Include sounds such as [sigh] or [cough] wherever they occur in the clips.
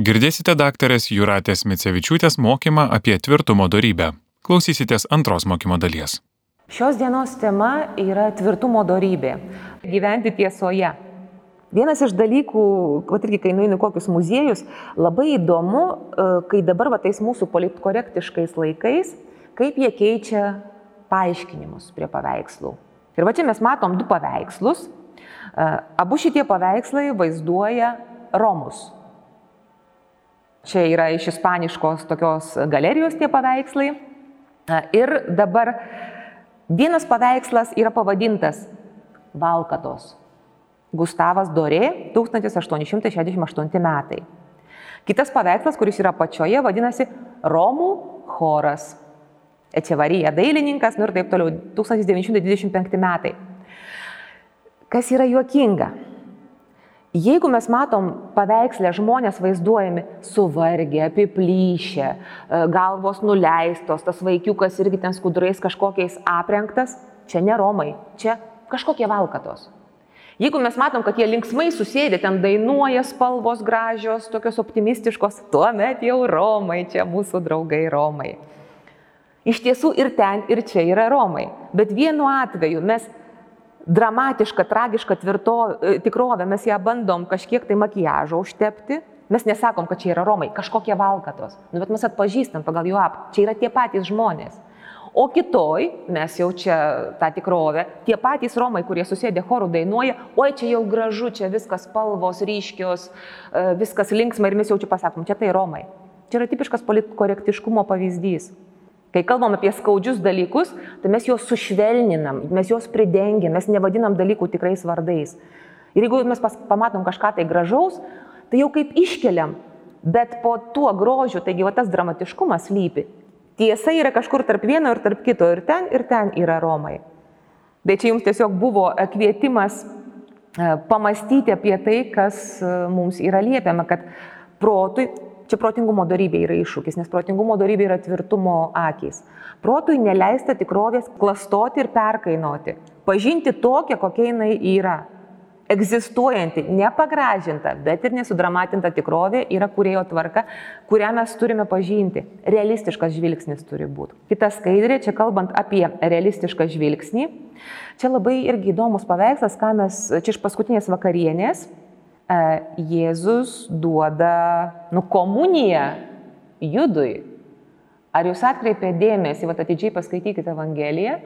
Girdėsite daktarės Juratės Micevičiūtės mokymą apie tvirtumo darybę. Klausysitės antros mokymo dalies. Šios dienos tema yra tvirtumo darybė - gyventi tiesoje. Vienas iš dalykų, kad irgi kai nueinu kokius muziejus, labai įdomu, e, kai dabar va tais mūsų politkorektiškais laikais, kaip jie keičia paaiškinimus prie paveikslų. Ir va čia mes matom du paveikslus. E, abu šitie paveikslai vaizduoja Romus. Čia yra iš ispaniškos tokios galerijos tie paveikslai. Ir dabar vienas paveikslas yra pavadintas Valkatos. Gustavas Dorė, 1868 metai. Kitas paveikslas, kuris yra pačioje, vadinasi Romų choras. Echevarija dailininkas, nu ir taip toliau, 1925 metai. Kas yra juokinga? Jeigu mes matom paveikslę žmonės vaizduojami suvargę, apiplyšę, e, galvos nuleistos, tas vaikiukas irgi ten skudrais kažkokiais aprengtas, čia ne Romai, čia kažkokie valkatos. Jeigu mes matom, kad jie linksmai susėdė, ten dainuoja spalvos gražios, tokios optimistiškos, tuomet jau Romai, čia mūsų draugai Romai. Iš tiesų ir ten, ir čia yra Romai. Bet vienu atveju mes dramatišką, tragišką tvirto, e, tikrovę, mes ją bandom kažkiek tai makiažo užtepti, mes nesakom, kad čia yra Romai, kažkokie valkatos, nu, bet mes atpažįstam pagal jų ap, čia yra tie patys žmonės. O kitoj, mes jau čia tą tikrovę, tie patys Romai, kurie susėdė chorų dainuoja, oi čia jau gražu, čia viskas spalvos, ryškios, e, viskas linksma ir mes jau čia pasakom, čia tai Romai. Čia yra tipiškas politkorektiškumo pavyzdys. Kai kalbam apie skaudžius dalykus, tai mes juos sušvelninam, mes juos pridengiam, mes nevadinam dalykų tikrais vardais. Ir jeigu mes pas, pamatom kažką tai gražaus, tai jau kaip iškeliam, bet po tuo grožiu, taigi va tas dramatiškumas lypi. Tiesa yra kažkur tarp vieno ir tarp kito, ir ten, ir ten yra Romai. Bet čia jums tiesiog buvo kvietimas e, pamastyti apie tai, kas e, mums yra liepiama, kad protui Čia protingumo darybė yra iššūkis, nes protingumo darybė yra tvirtumo akis. Protui neleista tikrovės klastoti ir perkainoti. Pažinti tokią, kokia jinai yra. Egzistuojanti, nepagražinta, bet ir nesudramatinta tikrovė yra kurėjo tvarka, kurią mes turime pažinti. Realistiškas žvilgsnis turi būti. Kita skaidrė, čia kalbant apie realistišką žvilgsnį. Čia labai irgi įdomus paveikslas, ką mes čia iš paskutinės vakarienės Jėzus duoda, nu, komuniją judui. Ar jūs atkreipėte dėmesį, va atidžiai paskaitykite Evangeliją,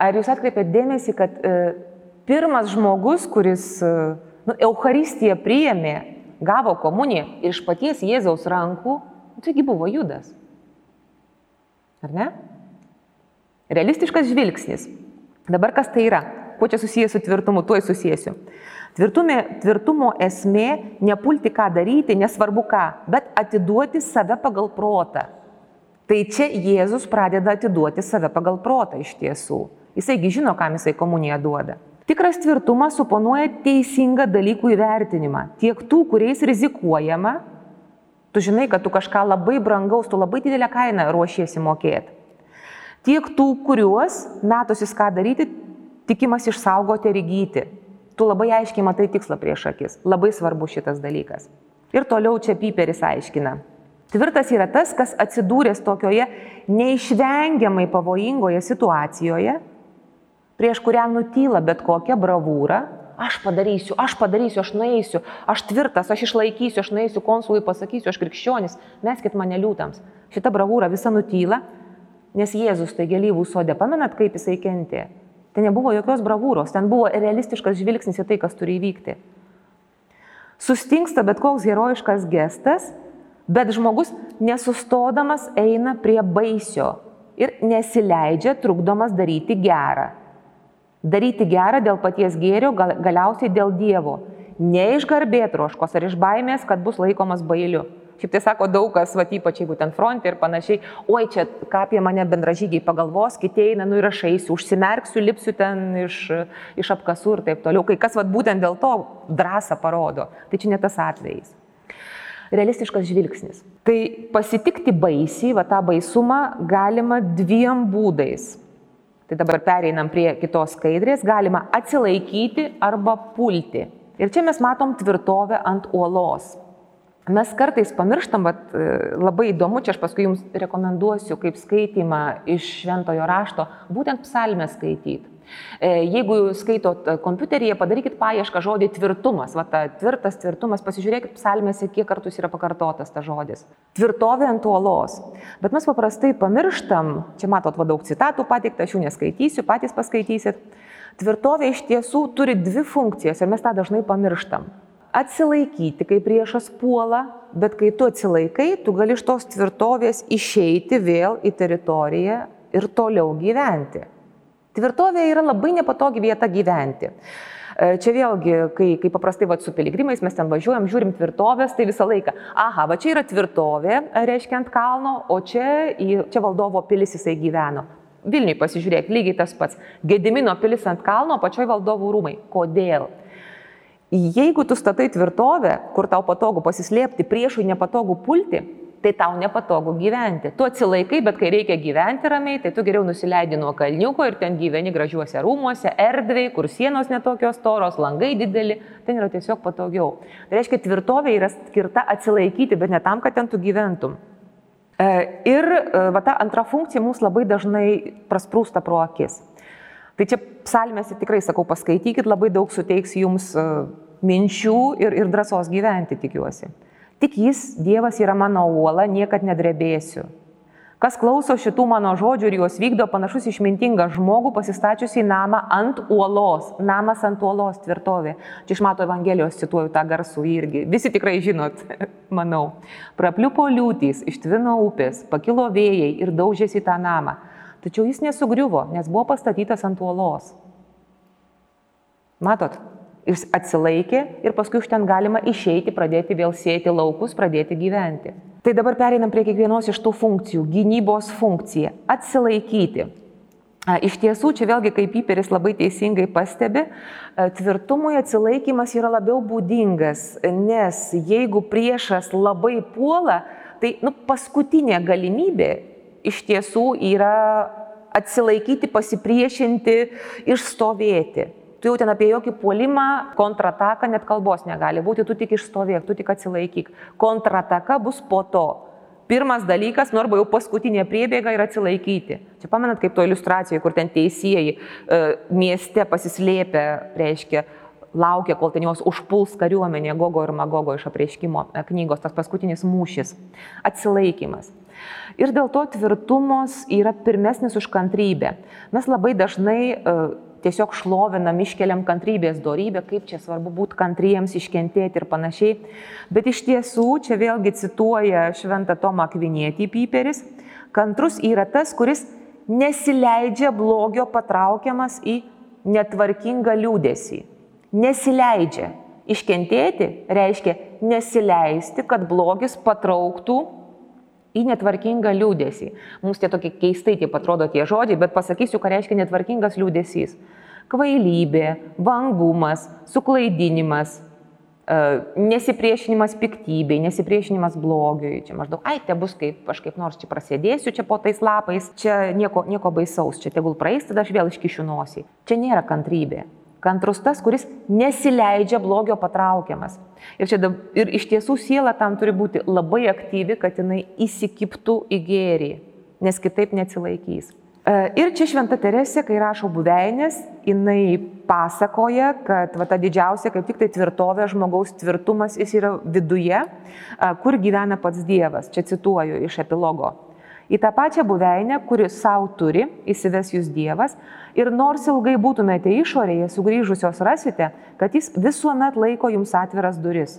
ar jūs atkreipėte dėmesį, kad e, pirmas žmogus, kuris e, nu, Euharistiją priėmė, gavo komuniją ir iš paties Jėzaus rankų, nu, taigi buvo judas. Ar ne? Realistiškas žvilgsnis. Dabar kas tai yra? Kuo čia susijęs su tvirtumu, tuoj susijęsiu. Tvirtumė, tvirtumo esmė nepulti ką daryti, nesvarbu ką, bet atiduoti save pagal protą. Tai čia Jėzus pradeda atiduoti save pagal protą iš tiesų. Jisaigi žino, kam jisai komuniją duoda. Tikras tvirtumas suponuoja teisingą dalykų įvertinimą. Tiek tų, kuriais rizikuojama, tu žinai, kad tu kažką labai brangaus, tu labai didelę kainą ruošiesi mokėti. Tiek tų, kuriuos metosis ką daryti, tikimas išsaugoti ir įgyti tu labai aiškiai matai tikslą prieš akis. Labai svarbu šitas dalykas. Ir toliau čia Piperis aiškina. Tvirtas yra tas, kas atsidūręs tokioje neišvengiamai pavojingoje situacijoje, prieš kurią nutyla bet kokia bravūra, aš padarysiu, aš padarysiu, aš nueisiu, aš tvirtas, aš išlaikysiu, aš nueisiu konsului, pasakysiu, aš krikščionis, meskit mane liūtams. Šita bravūra visa nutyla, nes Jėzus tai gėlyvų sodė, pamenat, kaip jisai kentė. Ten nebuvo jokios bravūros, ten buvo realistiškas žvilgsnis į tai, kas turi įvykti. Sustingsta bet koks herojiškas gestas, bet žmogus nesustodamas eina prie baisio ir nesileidžia trukdomas daryti gerą. Daryti gerą dėl paties gėrio, gal, galiausiai dėl Dievo. Ne iš garbėtroškos ar iš baimės, kad bus laikomas bailiu. Šiaip tai sako daug kas, va ypač jeigu ten fronte ir panašiai, oi čia ką apie mane bendražygiai pagalvos, kiti eina, nu ir aš eisiu, užsimerksiu, lipsiu ten iš, iš apkasų ir taip toliau. Kai kas va būtent dėl to drąsą parodo, tai čia ne tas atvejis. Realistiškas žvilgsnis. Tai pasitikti baisiai, va tą baisumą galima dviem būdais. Tai dabar pereinam prie kitos skaidrės, galima atsilaikyti arba pulti. Ir čia mes matom tvirtovę ant uolos. Mes kartais pamirštam, bet labai įdomu, čia aš paskui jums rekomenduosiu kaip skaitimą iš šventojo rašto, būtent psalmę skaityti. E, jeigu skaitot kompiuteryje, padarykit paiešką žodį tvirtumas. Va, ta tvirtas tvirtumas, pasižiūrėkit psalmėse, kiek kartus yra pakartotas tas žodis. Tvirtovė ant uolos. Bet mes paprastai pamirštam, čia matot, va daug citatų pateikta, aš jų neskaitysiu, patys paskaitysit. Tvirtovė iš tiesų turi dvi funkcijas ir mes tą dažnai pamirštam. Atsilaikyti, kai priešas puola, bet kai tu atsilaikai, tu gali iš tos tvirtovės išeiti vėl į teritoriją ir toliau gyventi. Tvirtovė yra labai nepatogi vieta gyventi. E, čia vėlgi, kai, kai paprastai va, su piligrimais mes ten važiuojam, žiūrim tvirtovės, tai visą laiką, aha, va čia yra tvirtovė, reiškia ant kalno, o čia, čia valdovo pilis jisai gyveno. Vilniui pasižiūrėk, lygiai tas pats. Gedimino pilis ant kalno, pačioj valdovų rūmai. Kodėl? Jeigu tu statai tvirtovę, kur tau patogu pasislėpti, priešui nepatogu pulti, tai tau nepatogu gyventi. Tu atsilaikai, bet kai reikia gyventi ramiai, tai tu geriau nusileidi nuo kalniuko ir ten gyveni gražiuose rūmuose, erdviai, kur sienos netokios toros, langai dideli, ten yra tiesiog patogiau. Tai reiškia, tvirtovė yra skirta atsilaikyti, bet ne tam, kad ten tu gyventum. E, ir e, va, ta antra funkcija mums labai dažnai prasprūsta pro akis. Tai čia psalmėse tikrai sakau, paskaitykit, labai daug suteiks jums e, minčių ir, ir drąsos gyventi, tikiuosi. Tik jis, Dievas yra mano uola, niekad nedrebėsiu. Kas klauso šitų mano žodžių ir juos vykdo, panašus išmintingą žmogų pasistačiusi namą ant uolos. Namas ant uolos tvirtovė. Čia iš Mato Evangelijos cituoju tą garsų irgi. Visi tikrai žinot, [laughs] manau. Prapliupo liūtys, ištvino upės, pakilo vėjai ir daužėsi tą namą. Tačiau jis nesugriuvo, nes buvo pastatytas ant uolos. Matot, Jis atsilaikė ir paskui iš ten galima išeiti, pradėti vėl sėti laukus, pradėti gyventi. Tai dabar pereinam prie kiekvienos iš tų funkcijų. Gynybos funkcija - atsilaikyti. Iš tiesų, čia vėlgi kaip Piperis labai teisingai pastebi, tvirtumui atsilaikimas yra labiau būdingas, nes jeigu priešas labai puola, tai nu, paskutinė galimybė iš tiesų yra atsilaikyti, pasipriešinti, išstovėti tu jau ten apie jokį puolimą, kontrataką net kalbos negali būti, tu tik išstovėk, tu tik atsilaikyk. Kontrataka bus po to. Pirmas dalykas, nu arba jau paskutinė priebėga yra atsilaikyti. Čia pamenat kaip to iliustracijoje, kur ten teisėjai e, mieste pasislėpę, reiškia, laukia, kol ten jos užpuls kariuomenė Gogo ir Magogo iš apreiškimo e, knygos, tas paskutinis mūšis. Atsilaikimas. Ir dėl to tvirtumos yra pirmesnis už kantrybę. Mes labai dažnai uh, tiesiog šlovinam, iškeliam kantrybės darybę, kaip čia svarbu būti kantriems, iškentėti ir panašiai. Bet iš tiesų, čia vėlgi cituoja šventą Tomą Kvinietį Piperis, kantrus yra tas, kuris nesileidžia blogio patraukiamas į netvarkingą liūdėsį. Nesileidžia. Iškentėti reiškia nesileisti, kad blogis patrauktų į netvarkingą liūdėsį. Mums tie tokie keistai tie atrodo tie žodžiai, bet pasakysiu, ką reiškia netvarkingas liūdėsys. Kvailybė, vangumas, suklaidinimas, e, nesipriešinimas piktybei, nesipriešinimas blogiui. Čia maždaug, ai, te bus kaip, aš kaip nors čia prasidėsiu čia po tais lapais, čia nieko, nieko baisaus, čia tegul praeis, tada aš vėl iškišiu nosį. Čia nėra kantrybė. Kantrus tas, kuris nesileidžia blogio patraukiamas. Ir, čia, ir iš tiesų siela tam turi būti labai aktyvi, kad jinai įsikiptų į gėrį, nes kitaip neatsilaikys. E, ir čia Šventa Teresė, kai rašo buveinės, jinai pasakoja, kad va, ta didžiausia, kaip tik tai tvirtovė, žmogaus tvirtumas, jis yra viduje, e, kur gyvena pats Dievas. Čia cituoju iš epilogo. Į tą pačią buveinę, kuri savo turi, įsives jūs Dievas, ir nors ilgai būtumėte išorėje, sugrįžusios rasite, kad jis visuomet laiko jums atviras duris.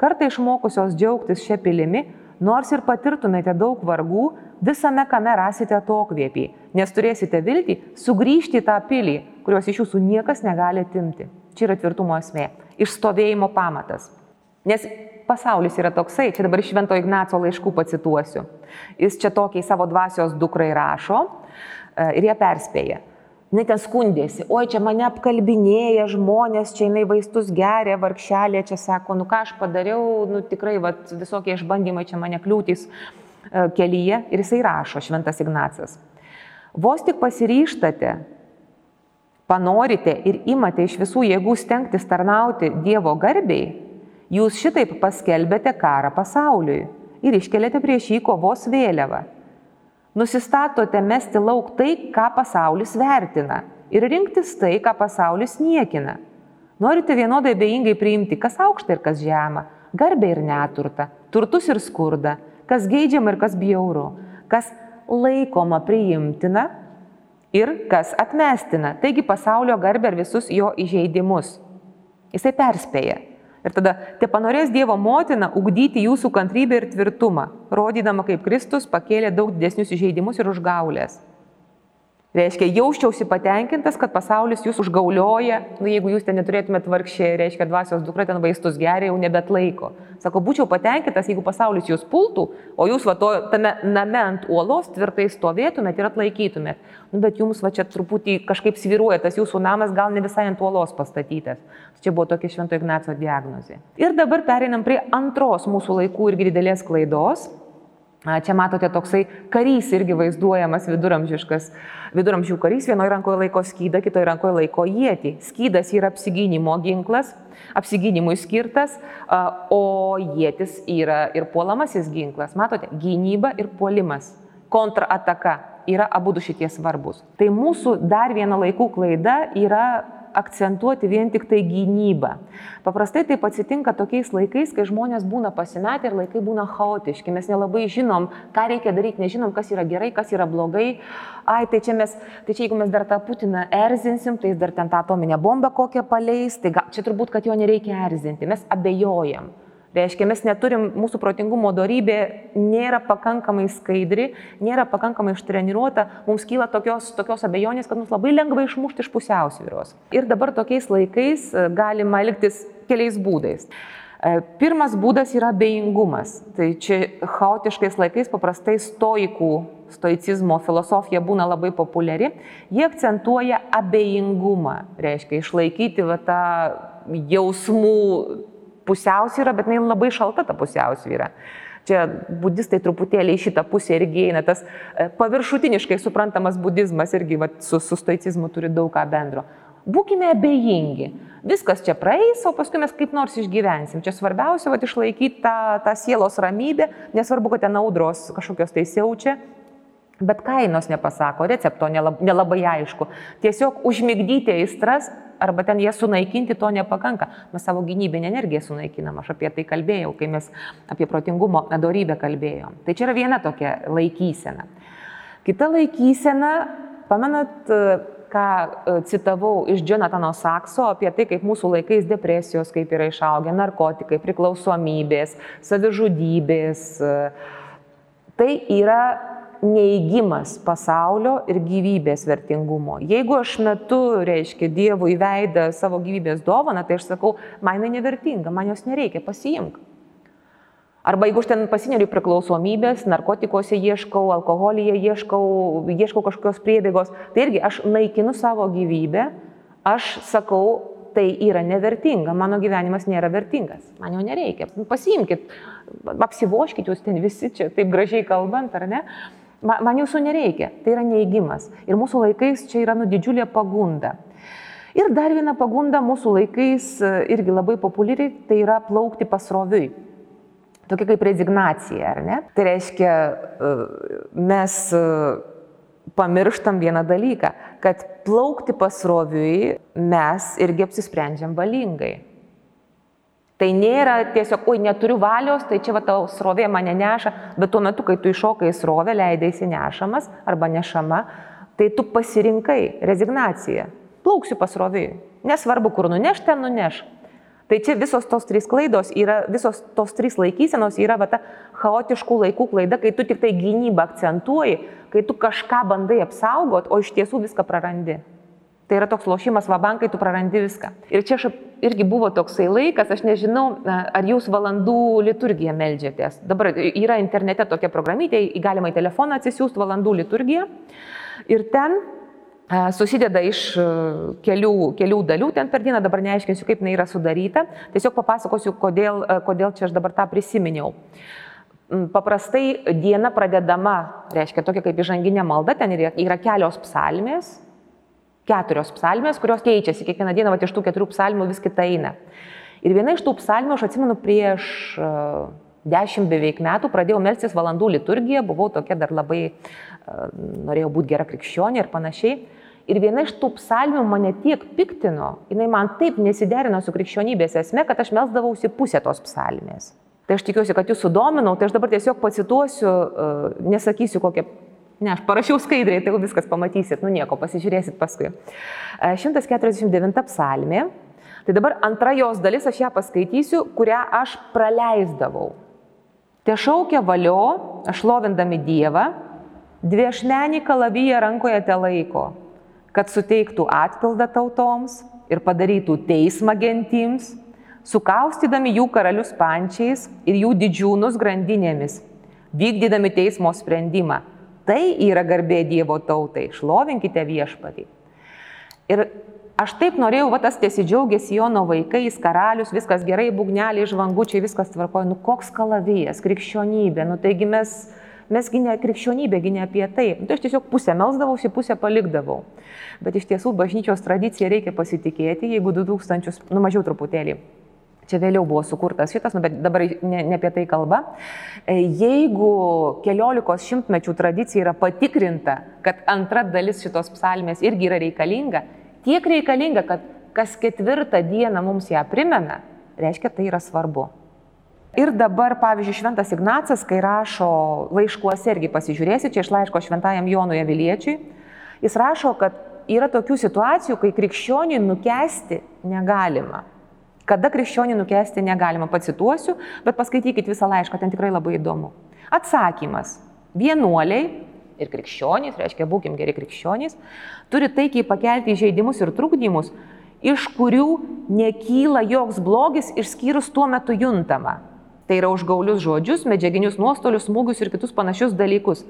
Kartai išmokusios džiaugtis šią pilimi, nors ir patirtumėte daug vargų, visame kame rasite atokvėpį, nes turėsite viltį sugrįžti į tą pilį, kurios iš jūsų niekas negali atimti. Čia yra tvirtumo esmė, išstovėjimo pamatas. Nes pasaulis yra toksai, čia dabar Švento Ignaco laiškų pacituosiu. Jis čia tokiai savo dvasios dukrai rašo e, ir jie perspėja. Jis ten skundėsi, oi čia mane apkalbinėja žmonės, čia jinai vaistus geria, vargšelė, čia sako, nu ką aš padariau, nu tikrai vat, visokie išbandymai čia mane kliūtis e, kelyje. Ir jisai rašo, šventas Ignacas. Vos tik pasiryštate, panorite ir imate iš visų jėgų stengtis tarnauti Dievo garbiai, Jūs šitaip paskelbėte karą pasauliui ir iškelėte prieš jį kovos vėliavą. Nusistatote mesti lauk tai, ką pasaulis vertina ir rinktis tai, ką pasaulis niekina. Norite vienodai bejingai priimti, kas aukšta ir kas žema, garbę ir neturtą, turtus ir skurdą, kas geidžiama ir kas bjauru, kas laikoma priimtina ir kas atmestina. Taigi pasaulio garbę ir visus jo įžeidimus. Jisai perspėja. Ir tada te panorės Dievo motina ugdyti jūsų kantrybę ir tvirtumą, rodydama, kaip Kristus pakėlė daug didesnius įžeidimus ir užgaulės. Reiškia, jausčiausi patenkintas, kad pasaulis jūs užgaulioja, nu, jeigu jūs ten neturėtumėte vargšė, reiškia, dvasios dukra ten vaistus geria, jau nebet laiko. Sako, būčiau patenkintas, jeigu pasaulis jūs pultų, o jūs va to, tame name ant uolos tvirtai stovėtumėt ir atlaikytumėt. Nu, bet jums va čia truputį kažkaip sviruoja, tas jūsų namas gal ne visai ant uolos pastatytas. Čia buvo tokia Švento Ignaco diagnozė. Ir dabar pereinam prie antros mūsų laikų irgi didelės klaidos Čia matote toksai karys irgi vaizduojamas viduramžiškas, viduramžių karys, vienoje rankoje laiko skydą, kitoje rankoje laiko jėtį. Skydas yra apsigynimo ginklas, apsigynimui skirtas, o jėtis yra ir puolamasis ginklas. Matote, gynyba ir puolimas, kontrataka yra abu šitie svarbus. Tai mūsų dar viena laikų klaida yra akcentuoti vien tik tai gynybą. Paprastai taip atsitinka tokiais laikais, kai žmonės būna pasimetę ir laikai būna chaotiški. Mes nelabai žinom, ką reikia daryti, nežinom, kas yra gerai, kas yra blogai. Ai, tai čia, mes, tai čia jeigu mes dar tą Putiną erzinsim, tai jis dar ten tą atominę bombą kokią paleis, tai ga, čia turbūt, kad jo nereikia erzinti. Mes abejojam. Reiškia, mes neturim, mūsų protingumo darybė nėra pakankamai skaidri, nėra pakankamai ištreniruota, mums kyla tokios, tokios abejonės, kad mums labai lengva išmušti iš pusiausvyros. Ir dabar tokiais laikais e, galima elgtis keliais būdais. E, pirmas būdas yra abejingumas. Tai čia chaotiškais laikais paprastai stoikų, stoicizmo filosofija būna labai populiari. Jie akcentuoja abejingumą, reiškia išlaikyti va, tą jausmų pusiausvyrą, bet jinai labai šalta ta pusiausvyra. Čia budistai truputėlį į šitą pusę irgi eina, tas e, paviršutiniškai suprantamas budizmas irgi va, su, su stoicizmu turi daug ką bendro. Būkime abejingi. Viskas čia praeis, o paskui mes kaip nors išgyvensim. Čia svarbiausia, va, išlaikyti tą, tą sielos ramybę, nesvarbu, kad ten audros kažkokios tai siaučia, bet kainos nepasako, recepto nelabai, nelabai aišku. Tiesiog užmigdyti aistras arba ten jas sunaikinti, to nepakanka. Mes savo gynybinę energiją sunaikinam, aš apie tai kalbėjau, kai mes apie protingumo darybę kalbėjom. Tai čia yra viena tokia laikysena. Kita laikysena, pamenat, ką e, citavau iš Jonathano Sakso apie tai, kaip mūsų laikais depresijos, kaip yra išaugę narkotikai, priklausomybės, savižudybės. Tai yra neįgymas pasaulio ir gyvybės vertingumo. Jeigu aš metu, reiškia, Dievui veidą savo gyvybės dovaną, tai aš sakau, man jinai nevertinga, man jos nereikia, pasiimk. Arba jeigu aš ten pasineriu priklausomybės, narkotikuose ieškau, alkoholyje ieškau, ieškau kažkokios priebėgos, tai irgi aš naikinu savo gyvybę, aš sakau, tai yra nevertinga, mano gyvenimas nėra vertingas, man jo nereikia. Pasiimkit, apsivoškit jūs ten visi čia, taip gražiai kalbant, ar ne? Man, man jūsų nereikia. Tai yra neįgymas. Ir mūsų laikais čia yra nu didžiulė pagunda. Ir dar viena pagunda mūsų laikais e, irgi labai populiari, tai yra plaukti pasroviui. Tokia kaip rezignacija, ar ne? Tai reiškia, e, mes e, pamirštam vieną dalyką, kad plaukti pasroviui mes irgi apsisprendžiam valingai. Tai nėra tiesiog, oi, neturiu valios, tai čia va tau srovė mane neša, bet tuo metu, kai tu iššokai srovę, leidėsi nešamas arba nešama, tai tu pasirinkai rezignaciją. Plauksiu pasroviui. Nesvarbu, kur nuneš, ten nuneš. Tai čia visos tos trys klaidos yra, visos tos trys laikysenos yra va ta chaotiškų laikų klaida, kai tu tik tai gynybą akcentuoji, kai tu kažką bandai apsaugot, o iš tiesų viską prarandi. Tai yra toks lošimas vabankai, tu prarandi viską. Ir čia irgi buvo toksai laikas, aš nežinau, ar jūs valandų liturgiją melžiatės. Dabar yra internete tokia programytė, galima į telefoną atsisiųsti valandų liturgiją. Ir ten susideda iš kelių, kelių dalių ten per dieną, dabar neaiškinsiu, kaip jinai yra sudaryta. Tiesiog papasakosiu, kodėl, kodėl čia aš dabar tą prisiminiau. Paprastai diena pradedama, reiškia tokia kaip įžanginė malda, ten yra kelios psalmės, keturios psalmės, kurios keičiasi kiekvieną dieną, va iš tų keturių psalmių vis kita eina. Ir viena iš tų psalmių, aš atsimenu, prieš e, dešimt beveik metų pradėjau melstis valandų liturgiją, buvau tokia dar labai, e, norėjau būti gera krikščionė ir panašiai. Ir viena iš tų psalmių mane tiek piktino, jinai man taip nesiderino su krikščionybės esme, kad aš melsdavausi pusę tos psalmės. Tai aš tikiuosi, kad jūs sudominau, tai aš dabar tiesiog pacituosiu, e, nesakysiu kokią Ne, aš parašiau skaidriai, tai jau viskas pamatysit, nu nieko, pasižiūrėsit paskui. 149 psalmė, Tai dabar antra jos dalis, aš ją paskaitysiu, kurią aš praleisdavau. Te šaukia valio, šlovindami Dievą, dviešmenį kalavyje rankoje te laiko, kad suteiktų atpildą tautoms ir padarytų teismą gentims, sukaustydami jų karalius pančiais ir jų didžiūnus grandinėmis, vykdydami teismo sprendimą. Tai yra garbė Dievo tautai, šlovinkite viešpatį. Ir Aš taip norėjau, va tas tiesidžiaugės Jono vaikais, karalius, viskas gerai, būgneliai, žvangučiai, viskas tvarkoja. Nu koks kalavijas, krikščionybė, nu taigi mes, mesgi ne krikščionybė, gi ne apie tai. Nu, tai aš tiesiog pusę melsdavausi, pusę palikdavau. Bet iš tiesų bažnyčios tradicija reikia pasitikėti, jeigu 2000, nu mažiau truputėlį. Čia vėliau buvo sukurtas šitas, nu, bet dabar ne, ne apie tai kalba. E, jeigu keliolikos šimtmečių tradicija yra patikrinta, kad antra dalis šitos psalmės irgi yra reikalinga, tiek reikalinga, kad kas ketvirtą dieną mums ją primena, reiškia, tai yra svarbu. Ir dabar, pavyzdžiui, Šventas Ignacas, kai rašo laiškuose, irgi pasižiūrėsi, čia iš laiško Šventajam Jonui Aviliečiui, jis rašo, kad yra tokių situacijų, kai krikščionį nukesti negalima. Kada krikščionį nukesti negalima, pacituosiu, bet paskaitykit visą laišką, ten tikrai labai įdomu. Atsakymas. Vienuoliai ir krikščionys, reiškia būkim geri krikščionys, turi taikiai pakelti įžeidimus ir trukdymus, iš kurių nekyla joks blogis išskyrus tuo metu juntama. Tai yra užgaulius žodžius, medžiaginius nuostolius, smūgius ir kitus panašius dalykus.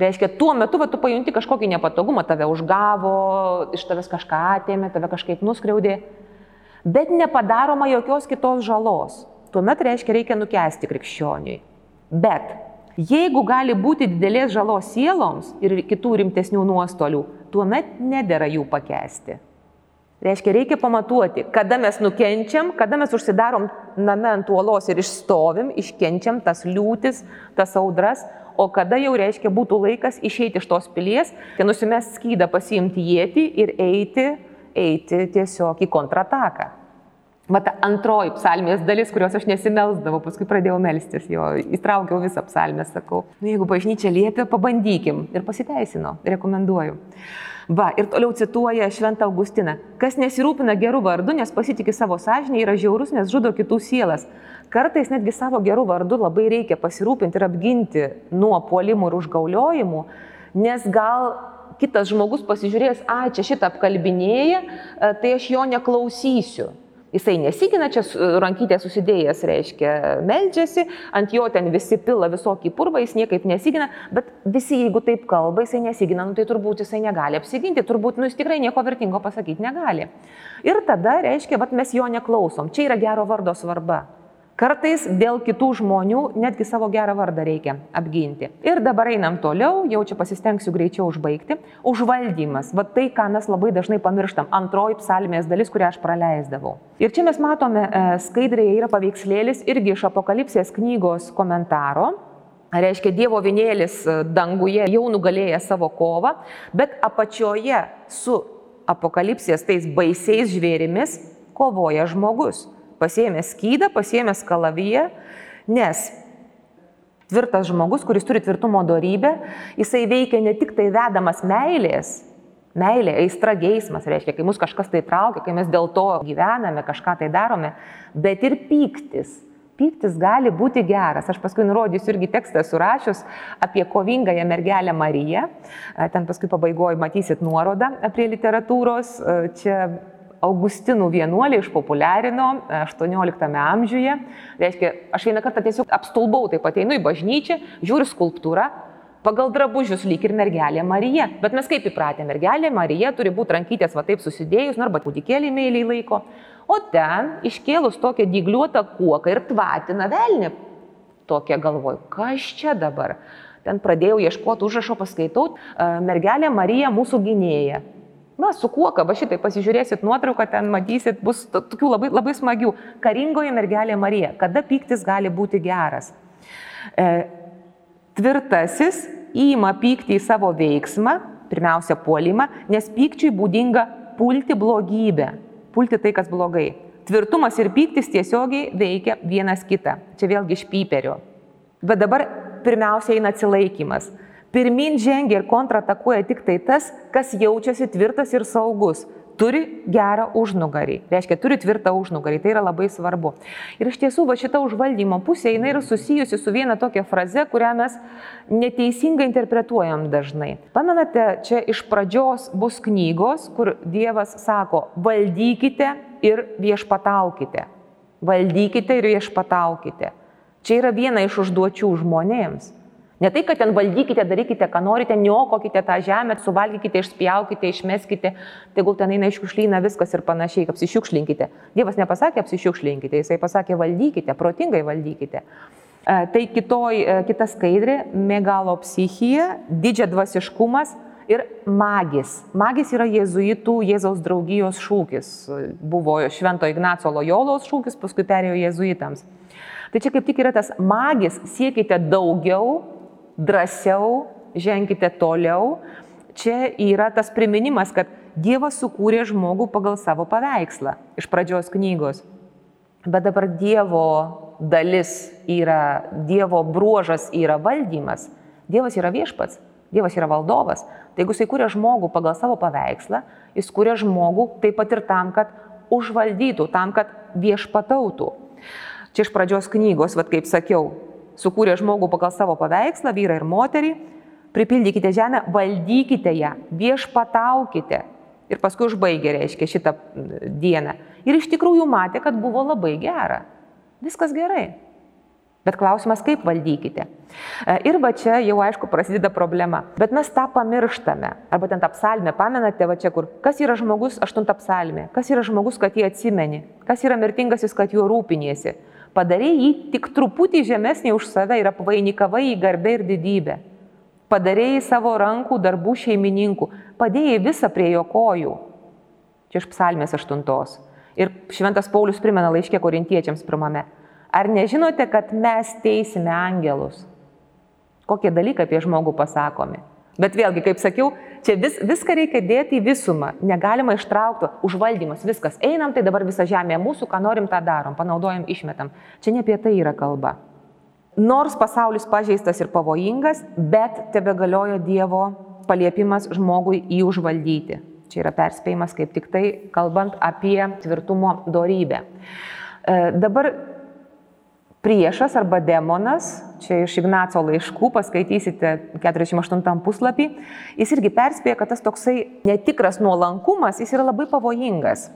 Reiškia, tuo metu va, tu pajunti kažkokį nepatogumą, tave užgavo, iš tavęs kažką atėmė, tave kažkaip nuskriaudė, bet nepadaroma jokios kitos žalos. Tuomet reiškia, reikia nukesti krikščioniui. Bet Jeigu gali būti didelės žalos sieloms ir kitų rimtesnių nuostolių, tuomet nedėra jų pakesti. Reiškia, reikia pamatuoti, kada mes nukenčiam, kada mes užsidarom name ant uolos ir išstovim, iškenčiam tas liūtis, tas audras, o kada jau reiškia būtų laikas išeiti iš tos pilies, tai nusimest skydą, pasiimti jėti ir eiti, eiti tiesiog į kontrataką. Vat antroji psalmės dalis, kurios aš nesimelsdavau, paskui pradėjau melstis, jo įtraukiau visą psalmę, sakau, nu, jeigu bažnyčia liepia, pabandykim. Ir pasiteisino, rekomenduoju. Va, ir toliau cituoja Šventą Augustiną. Kas nesirūpina gerų vardu, nes pasitikė savo sąžinę, yra žiaurus, nes žudo kitų sielas. Kartais netgi savo gerų vardu labai reikia pasirūpinti ir apginti nuo puolimų ir užgauliojimų, nes gal kitas žmogus pasižiūrės, a, čia šitą apkalbinėja, tai aš jo neklausysiu. Jisai nesigina, čia rankytė susidėjęs, reiškia, meldžiasi, ant jo ten visi pila visokį purvą, jis niekaip nesigina, bet visi, jeigu taip kalba, jisai nesigina, nu, tai turbūt jisai negali apsiginti, turbūt, nu, jis tikrai nieko vertingo pasakyti negali. Ir tada, reiškia, bet mes jo neklausom. Čia yra gero vardo svarba. Kartais dėl kitų žmonių netgi savo gerą vardą reikia apginti. Ir dabar einam toliau, jau čia pasistengsiu greičiau užbaigti. Užvaldymas, va tai, ką mes labai dažnai pamirštam, antroji psalmės dalis, kurią aš praleisdavau. Ir čia mes matome e, skaidrėje yra paveikslėlis irgi iš apokalipsės knygos komentaro. Reiškia, Dievo vinėlis e, danguje jau nugalėja savo kovą, bet apačioje su apokalipsės tais baisiais žvėrimis kovoja žmogus pasiemęs skydą, pasiemęs kalaviją, nes tvirtas žmogus, kuris turi tvirtumo darybę, jisai veikia ne tik tai vedamas meilės, meilė, aistra, geismas, reiškia, kai mus kažkas tai traukia, kai mes dėl to gyvename, kažką tai darome, bet ir pyktis. Pyktis gali būti geras. Aš paskui nurodysiu irgi tekstą surašius apie kovingąją mergelę Mariją. Ten paskui pabaigoje matysit nuorodą prie literatūros. Čia Augustinų vienuolį išpopuliarino 18 amžiuje. Reiškia, aš vieną kartą tiesiog apstulbau, taip ateinu į bažnyčią, žiūriu skulptūrą, pagal drabužius lyg ir mergelė Marija. Bet mes kaip įpratę, mergelė Marija turi būti rankytės va taip susidėjus, nu, arba kūdikėlį meiliai laiko. O ten iškėlus tokią dygliuotą kuoką ir tvatina velnį. Tokia galvoju, kas čia dabar? Ten pradėjau ieškoti užrašo paskaitau, mergelė Marija mūsų gynėja. Va, su kuoka, va šitai pasižiūrėsit nuotrauką, ten matysit, bus tokių labai, labai smagių. Karingoji mergelė Marija, kada pyktis gali būti geras. E, tvirtasis įima pyktį į savo veiksmą, pirmiausia, puolimą, nes pykčiui būdinga pulti blogybę, pulti tai, kas blogai. Tvirtumas ir pyktis tiesiogiai veikia vienas kitą. Čia vėlgi iš pyperio. Bet dabar pirmiausia eina atsilaikimas. Pirmin žengia ir kontratakuoja tik tai tas, kas jaučiasi tvirtas ir saugus turi gerą užnugarį. Reiškia, turi tvirtą užnugarį. Tai yra labai svarbu. Ir iš tiesų, va šita užvaldymo pusė, jinai yra susijusi su viena tokia fraze, kurią mes neteisingai interpretuojam dažnai. Pamenate, čia iš pradžios bus knygos, kur Dievas sako, valdykite ir viešpataukite. Valdykite ir viešpataukite. Čia yra viena iš užduočių žmonėms. Ne tai, kad ten valdykite, darykite, ką norite, niokokite tą žemę, suvalgykite, išspjaukite, išmeskite, tegul ten eina iššiukšlyna viskas ir panašiai, apsišiukšlinkite. Dievas nepasakė apsišiukšlinkite, jisai pasakė valdykite, protingai valdykite. E, tai kitoj, e, kita skaidrė - megalopsichija, didžia dvasiškumas ir magis. Magis yra jėzuitų Jėzaus draugijos šūkis. Buvo Švento Ignaco Lojolos šūkis, paskui perėjo jėzuitams. Tai čia kaip tik yra tas magis, siekite daugiau, drąsiau, ženkite toliau. Čia yra tas priminimas, kad Dievas sukūrė žmogų pagal savo paveikslą iš pradžios knygos. Bet dabar Dievo dalis yra, Dievo bruožas yra valdymas. Dievas yra viešpats, Dievas yra valdovas. Tai jeigu jisai kūrė žmogų pagal savo paveikslą, jis kūrė žmogų taip pat ir tam, kad užvaldytų, tam, kad viešpatautų. Čia iš pradžios knygos, vad kaip sakiau, sukūrė žmogų pagal savo paveikslą, vyrą ir moterį, pripildykite žemę, valdykite ją, viešpataukite. Ir paskui užbaigė, reiškia, šitą dieną. Ir iš tikrųjų matė, kad buvo labai gera. Viskas gerai. Bet klausimas, kaip valdykite. E, ir va čia jau aišku prasideda problema. Bet mes tą pamirštame. Arba ten tą psalmę, pamenate, va čia kur. Kas yra žmogus, aštunta psalmė. Kas yra žmogus, kad jį atsimeni. Kas yra mirtingasis, kad juo rūpiniesi padarė jį tik truputį žemesnį už save ir apvainikavai į garbę ir didybę. Padarėjai savo rankų darbų šeimininkų, padėjai visą prie jo kojų. Čia iš psalmės aštuntos. Ir Šventas Paulius primena laiškė korintiečiams pirmame. Ar nežinote, kad mes teisime angelus? Kokie dalykai apie žmogų pasakomi? Bet vėlgi, kaip sakiau, čia vis, viską reikia dėti į visumą. Negalima ištraukti užvaldymas, viskas. Einam, tai dabar visa žemė mūsų, ką norim, tą darom, panaudojam, išmetam. Čia ne apie tai yra kalba. Nors pasaulis pažeistas ir pavojingas, bet tebe galioja Dievo paliepimas žmogui jį užvaldyti. Čia yra perspėjimas kaip tik tai, kalbant apie tvirtumo darybę. E, dabar priešas arba demonas, čia iš Ignaco laiškų, paskaitysite 48 puslapį, jis irgi perspėja, kad tas toksai netikras nuolankumas, jis yra labai pavojingas.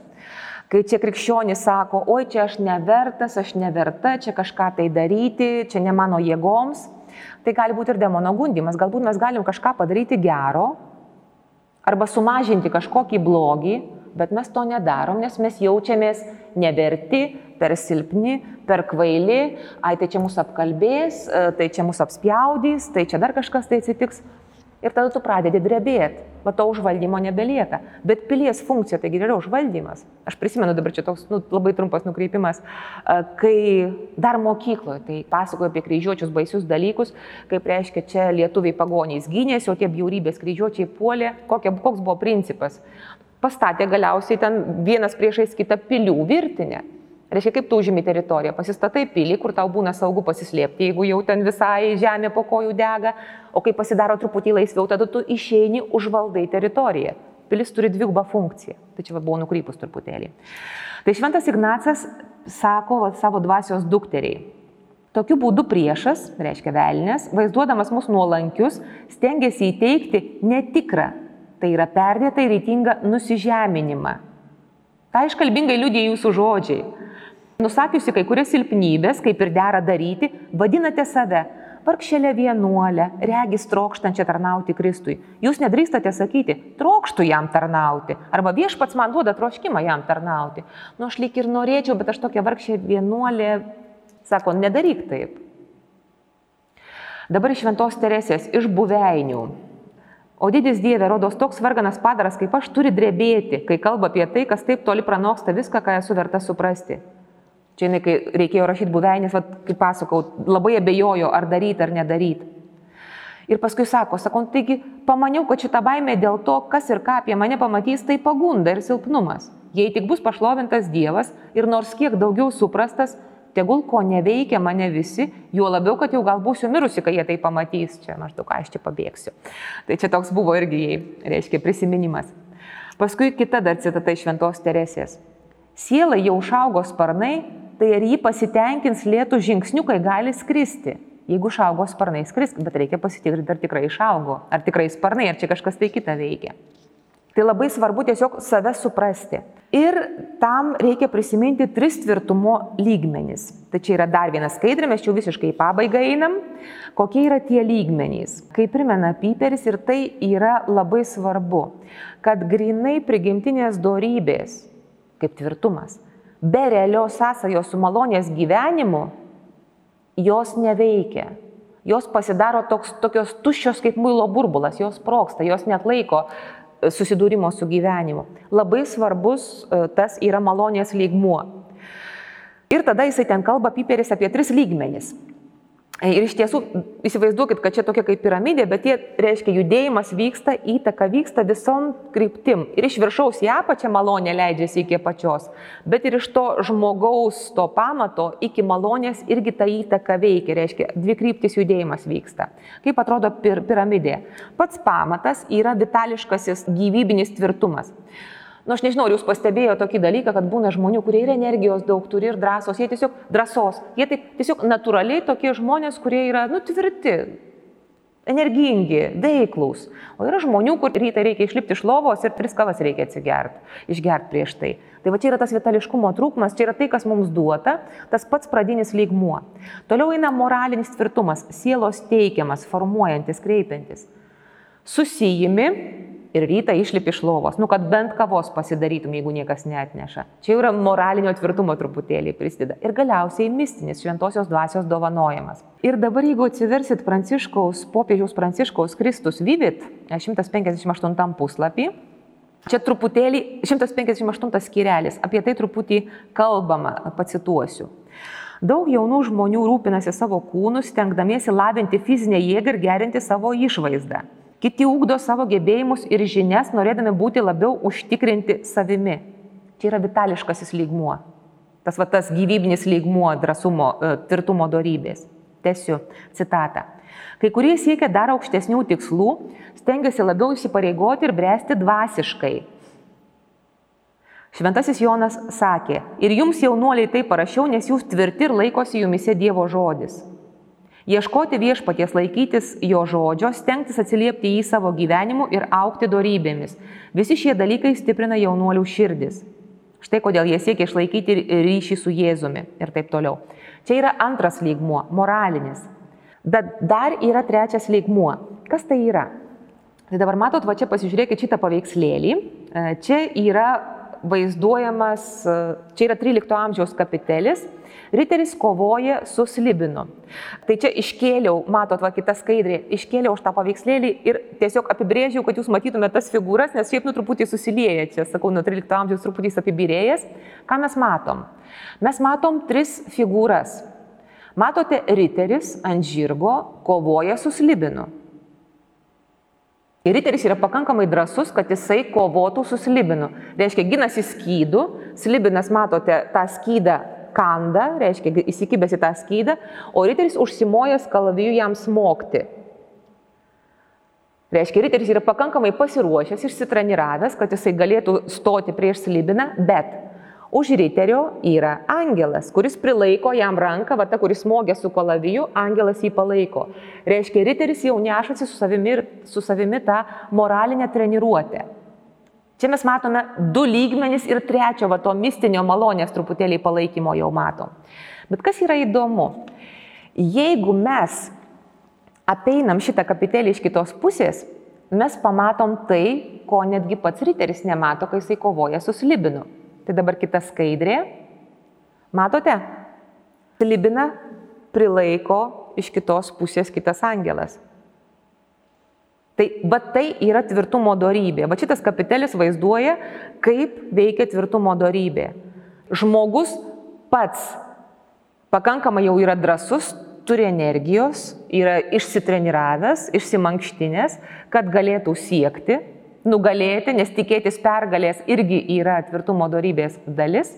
Kai čia krikščionis sako, oi čia aš nevertas, aš neverta, čia kažką tai daryti, čia ne mano jėgoms, tai gali būti ir demono gundimas. Galbūt mes galim kažką padaryti gero arba sumažinti kažkokį blogį, bet mes to nedarom, nes mes jaučiamės neverti, per silpni, per kvaili, ai tai čia mūsų apkalbės, e, tai čia mūsų apspjaudys, tai čia dar kažkas tai atsitiks. Ir tada tu pradedi drebėti, va to užvaldymo nebelieka. Bet pilies funkcija taigi yra užvaldymas. Aš prisimenu dabar čia toks nu, labai trumpas nukreipimas, e, kai dar mokykloje, tai pasakoju apie kryžiuočius baisius dalykus, kaip reiškia čia lietuviai pagonys gynėsi, o tie bjaurybės kryžiuočiai puolė, kokia, koks buvo principas. Pastatė galiausiai ten vienas priešais kitą pilių virtinę. Reiškia, kaip tu užimi teritoriją, pasistatai pilį, kur tau būna saugu pasislėpti, jeigu jau ten visai žemė po kojų dega, o kai pasidaro truputį laisviau, tada tu išeini užvaldai teritoriją. Pilis turi dvigubą funkciją. Tai čia va, buvo nukrypus truputėlį. Tai šventas Ignacas sako va, savo dvasios dukteriai. Tokiu būdu priešas, reiškia velnės, vaizduodamas mus nuolankius, stengiasi įteikti netikrą, tai yra perdėtą ir įtingą nusižeminimą. Tai iškalbingai liūdė jūsų žodžiai. Nusakiusi kai kurias silpnybės, kaip ir dera daryti, vadinate save vargšelę vienuolę, regis trokštančią tarnauti Kristui. Jūs nedrįstate sakyti, trokštų jam tarnauti, arba viešpats man duoda troškimą jam tarnauti. Nu, aš lyg ir norėčiau, bet aš tokia vargšė vienuolė, sako, nedaryk taip. Dabar iš Ventos Teresės, iš buveinių. O didis Dieve, rodos toks varganas padaras kaip aš turi drebėti, kai kalba apie tai, kas taip toli pranoksta viską, ką esu verta suprasti. Čia, jinai, kai reikėjo rašyti buveinės, va, kaip pasakau, labai abejojo, ar daryti ar nedaryti. Ir paskui sako, sakau, taigi pamaniau, kad šita baimė dėl to, kas ir ką apie mane pamatys, tai pagunda ir silpnumas. Jei tik bus pašlovintas Dievas ir nors kiek daugiau suprastas, tegul ko neveikia mane visi, juo labiau, kad jau gal būsiu mirusi, kai jie tai pamatys, čia maždaug aš čia pabėgsiu. Tai čia toks buvo irgi, jai, reiškia, prisiminimas. Paskui kita dar citata iš Šventos Teresės. Siela jau užaugo sparnai, tai ar jį pasitenkins lėtų žingsnių, kai gali skristi. Jeigu išaugo sparnai, skrisk, bet reikia pasitikrinti, ar tikrai išaugo, ar tikrai sparnai, ar čia kažkas tai kita veikia. Tai labai svarbu tiesiog save suprasti. Ir tam reikia prisiminti tris tvirtumo lygmenys. Tai čia yra dar vienas skaidrė, mes čia visiškai į pabaigą einam. Kokie yra tie lygmenys? Kaip primena Piperis ir tai yra labai svarbu, kad grinai prigimtinės dorybės, kaip tvirtumas, be realios sąsajos su malonės gyvenimu, jos neveikia. Jos pasidaro toks, tokios tuščios kaip muilo burbulas, jos proksta, jos net laiko susidūrimo su gyvenimu. Labai svarbus e, tas yra malonės lygmuo. Ir tada jisai ten kalba piperis apie tris lygmenis. Ir iš tiesų įsivaizduokit, kad čia tokia kaip piramidė, bet jie reiškia judėjimas vyksta, įtaka vyksta visom kryptim. Ir iš viršaus į apačią malonė leidžiasi iki pačios, bet ir iš to žmogaus to pamato iki malonės irgi ta įtaka veikia, reiškia dvi kryptis judėjimas vyksta. Kaip atrodo pir piramidė? Pats pamatas yra vitališkasis gyvybinis tvirtumas. Nu, aš nežinau, ar jūs pastebėjote tokį dalyką, kad būna žmonių, kurie ir energijos daug turi, ir drąsos, jie tiesiog drąsos, jie taip tiesiog natūraliai tokie žmonės, kurie yra, nu, tvirti, energingi, veiklus. O yra žmonių, kur ryte reikia išlipti iš lovos ir tris kavas reikia atsigerti, išgerti prieš tai. Tai va čia yra tas vitališkumo trūkumas, čia yra tai, kas mums duota, tas pats pradinis lygmuo. Toliau eina moralinis tvirtumas, sielos teikiamas, formuojantis, kreipiantis. Susijimi ir rytą išlipi iš lovos, nu, kad bent kavos pasidarytum, jeigu niekas neatneša. Čia jau yra moralinio tvirtumo truputėlį prisideda. Ir galiausiai mistinis šventosios dvasios dovanojimas. Ir dabar, jeigu atsiversit Pranciškaus, popiežiaus Pranciškaus Kristus Vivit, 158 puslapį, Čia truputėlį 158 skirelis, apie tai truputį kalbama, pacituosiu. Daug jaunų žmonių rūpinasi savo kūnų, stengdamiesi lavinti fizinę jėgą ir gerinti savo išvaizdą. Kiti ūkdo savo gebėjimus ir žinias, norėdami būti labiau užtikrinti savimi. Čia yra vitališkasis lygmuo. Tas va tas gyvybinis lygmuo drąsumo, e, tvirtumo darybės. Tesiu citatą. Kai kurie siekia dar aukštesnių tikslų, stengiasi labiau įsipareigoti ir bręsti dvasiškai. Šventasis Jonas sakė, ir jums jaunuoliai tai parašiau, nes jūs tvirti ir laikosi jumise Dievo žodis. Ieškoti viešpaties, laikytis jo žodžio, stengtis atsiliepti į savo gyvenimu ir aukti darybėmis. Visi šie dalykai stiprina jaunuolių širdis. Štai kodėl jie siekia išlaikyti ryšį su Jėzumi ir taip toliau. Čia yra antras lygmuo - moralinis. Bet dar yra trečias lygmuo. Kas tai yra? Tai dabar matot, va čia pasižiūrėkit šitą paveikslėlį. Čia yra vaizduojamas, e, čia yra 13 amžiaus kapitelis, riteris kovoja su slibinu. Tai čia iškėliau, matot, va kita skaidrė, iškėliau už tą paveikslėlį ir tiesiog apibrėžiau, kad jūs matytumėte tas figūras, nes šiaip nu truputį susilieja, čia sakau, nuo 13 amžiaus truputį apibirėjęs. Ką mes matom? Mes matom tris figūras. Matote, riteris ant žirgo kovoja su slibinu. Ir riteris yra pakankamai drasus, kad jisai kovotų su slibinu. Reiškia, ginasi skydų, slibinas, matote, tą skydą kanda, reiškia, įsikibęs į tą skydą, o riteris užsimojęs kalaviju jam smogti. Reiškia, riteris yra pakankamai pasiruošęs, išsitreniravęs, kad jisai galėtų stoti prieš slibiną, bet Už riterio yra angelas, kuris prilaiko jam ranką, va ta, kuris smogė su kalaviju, angelas jį palaiko. Reiškia, riteris jau nešasi su savimi, su savimi tą moralinę treniruotę. Čia mes matome du lygmenys ir trečio, va to mistinio malonės truputėlį palaikymo jau matom. Bet kas yra įdomu, jeigu mes apeinam šitą kapitelį iš kitos pusės, mes pamatom tai, ko netgi pats riteris nemato, kai jisai kovoja su slibinu. Tai dabar kita skaidrė. Matote? Libiną prilaiko iš kitos pusės kitas angelas. Tai, bet tai yra tvirtumo darybė. Va šitas kapitelis vaizduoja, kaip veikia tvirtumo darybė. Žmogus pats pakankamai jau yra drasus, turi energijos, yra išsitreniravęs, išsimankštinės, kad galėtų siekti, nugalėti, nes tikėtis pergalės irgi yra tvirtumo darybės dalis.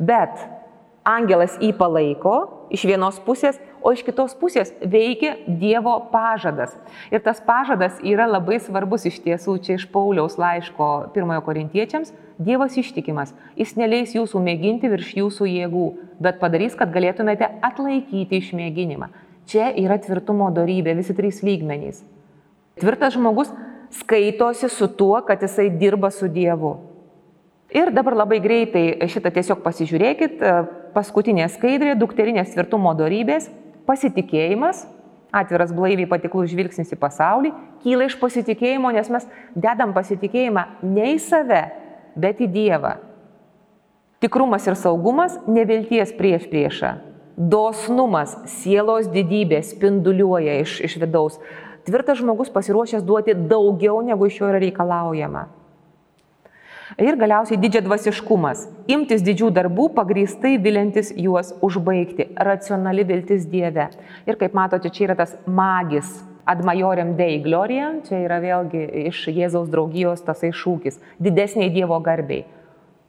Bet angelas jį palaiko iš vienos pusės, o iš kitos pusės veikia Dievo pažadas. Ir tas pažadas yra labai svarbus iš tiesų, čia iš Pauliaus laiško pirmojo korintiečiams. Dievas ištikimas, jis neleis jūsų mėginti virš jūsų jėgų, bet padarys, kad galėtumėte atlaikyti išmėginimą. Čia yra tvirtumo darybė, visi trys lygmenys. Tvirtas žmogus skaitosi su tuo, kad jisai dirba su Dievu. Ir dabar labai greitai šitą tiesiog pasižiūrėkit. Paskutinė skaidrė - dukterinės tvirtumo darybės pasitikėjimas, atviras blaiviai patiklus žvilgsnis į pasaulį, kyla iš pasitikėjimo, nes mes dedam pasitikėjimą ne į save, bet į Dievą. Tikrumas ir saugumas - nevilties prieš priešą. Dosnumas, sielos didybė spinduliuoja iš, iš vidaus. Tvirtas žmogus pasiruošęs duoti daugiau, negu iš jo yra reikalaujama. Ir galiausiai didžiadvasiškumas. Imtis didžių darbų, pagrįstai vilintis juos užbaigti. Racionali viltis Dieve. Ir kaip matote, čia yra tas magis. Ad majorem Dei Gloria, čia yra vėlgi iš Jėzaus draugijos tasai šūkis. Didesniai Dievo garbiai.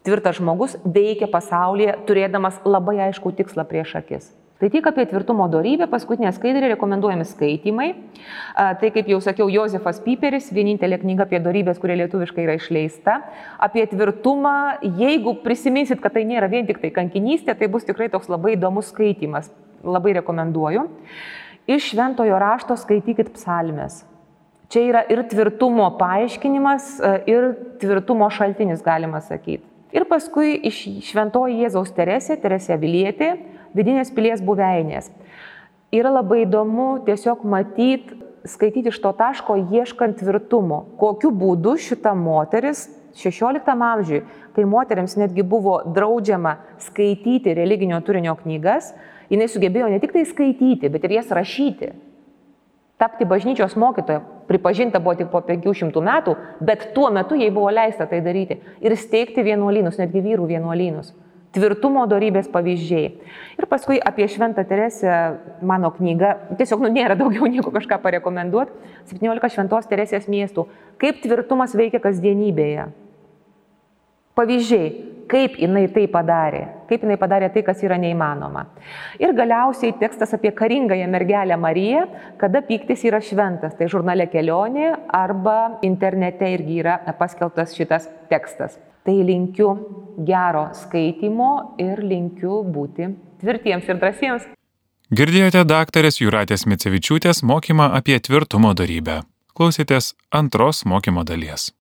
Tvirtas žmogus veikia pasaulyje, turėdamas labai aišku tikslą prieš akis. Tai tiek apie tvirtumo darybę, paskutinė skaidrė rekomenduojami skaitimai. Tai kaip jau sakiau, Josefas Piperis, vienintelė knyga apie darybės, kurie lietuviškai yra išleista. Apie tvirtumą, jeigu prisiminsit, kad tai nėra vien tik tai kankinystė, tai bus tikrai toks labai įdomus skaitimas. Labai rekomenduoju. Iš šventojo rašto skaitykit psalmes. Čia yra ir tvirtumo paaiškinimas, ir tvirtumo šaltinis, galima sakyti. Ir paskui iš šventoji Jėzaus Teresė, Teresė Vilietė, vidinės pilies buveinės. Yra labai įdomu tiesiog matyti, skaityti iš to taško, ieškant tvirtumo, kokiu būdu šita moteris 16 amžiui, kai moteriams netgi buvo draudžiama skaityti religinio turinio knygas, jinai sugebėjo ne tik tai skaityti, bet ir jas rašyti. Tapti bažnyčios mokytoja, pripažinta buvo tik po 500 metų, bet tuo metu jai buvo leista tai daryti ir steigti vienuolynus, netgi vyrų vienuolynus tvirtumo darybės pavyzdžiai. Ir paskui apie Šventą Teresę, mano knyga, tiesiog nu, nėra daugiau [laughs] nieko kažką parekomenduoti, 17 Šventos Teresės miestų, kaip tvirtumas veikia kasdienybėje. Pavyzdžiai, kaip jinai tai padarė, kaip jinai padarė tai, kas yra neįmanoma. Ir galiausiai tekstas apie karingąją mergelę Mariją, kada pyktis yra šventas, tai žurnale kelionė arba internete irgi yra paskelbtas šitas tekstas. Tai linkiu gero skaitimo ir linkiu būti tvirtiems ir drąsiems. Girdėjote daktarės Juratės Micevičiūtės mokymą apie tvirtumo darybę. Klausėtės antros mokymo dalies.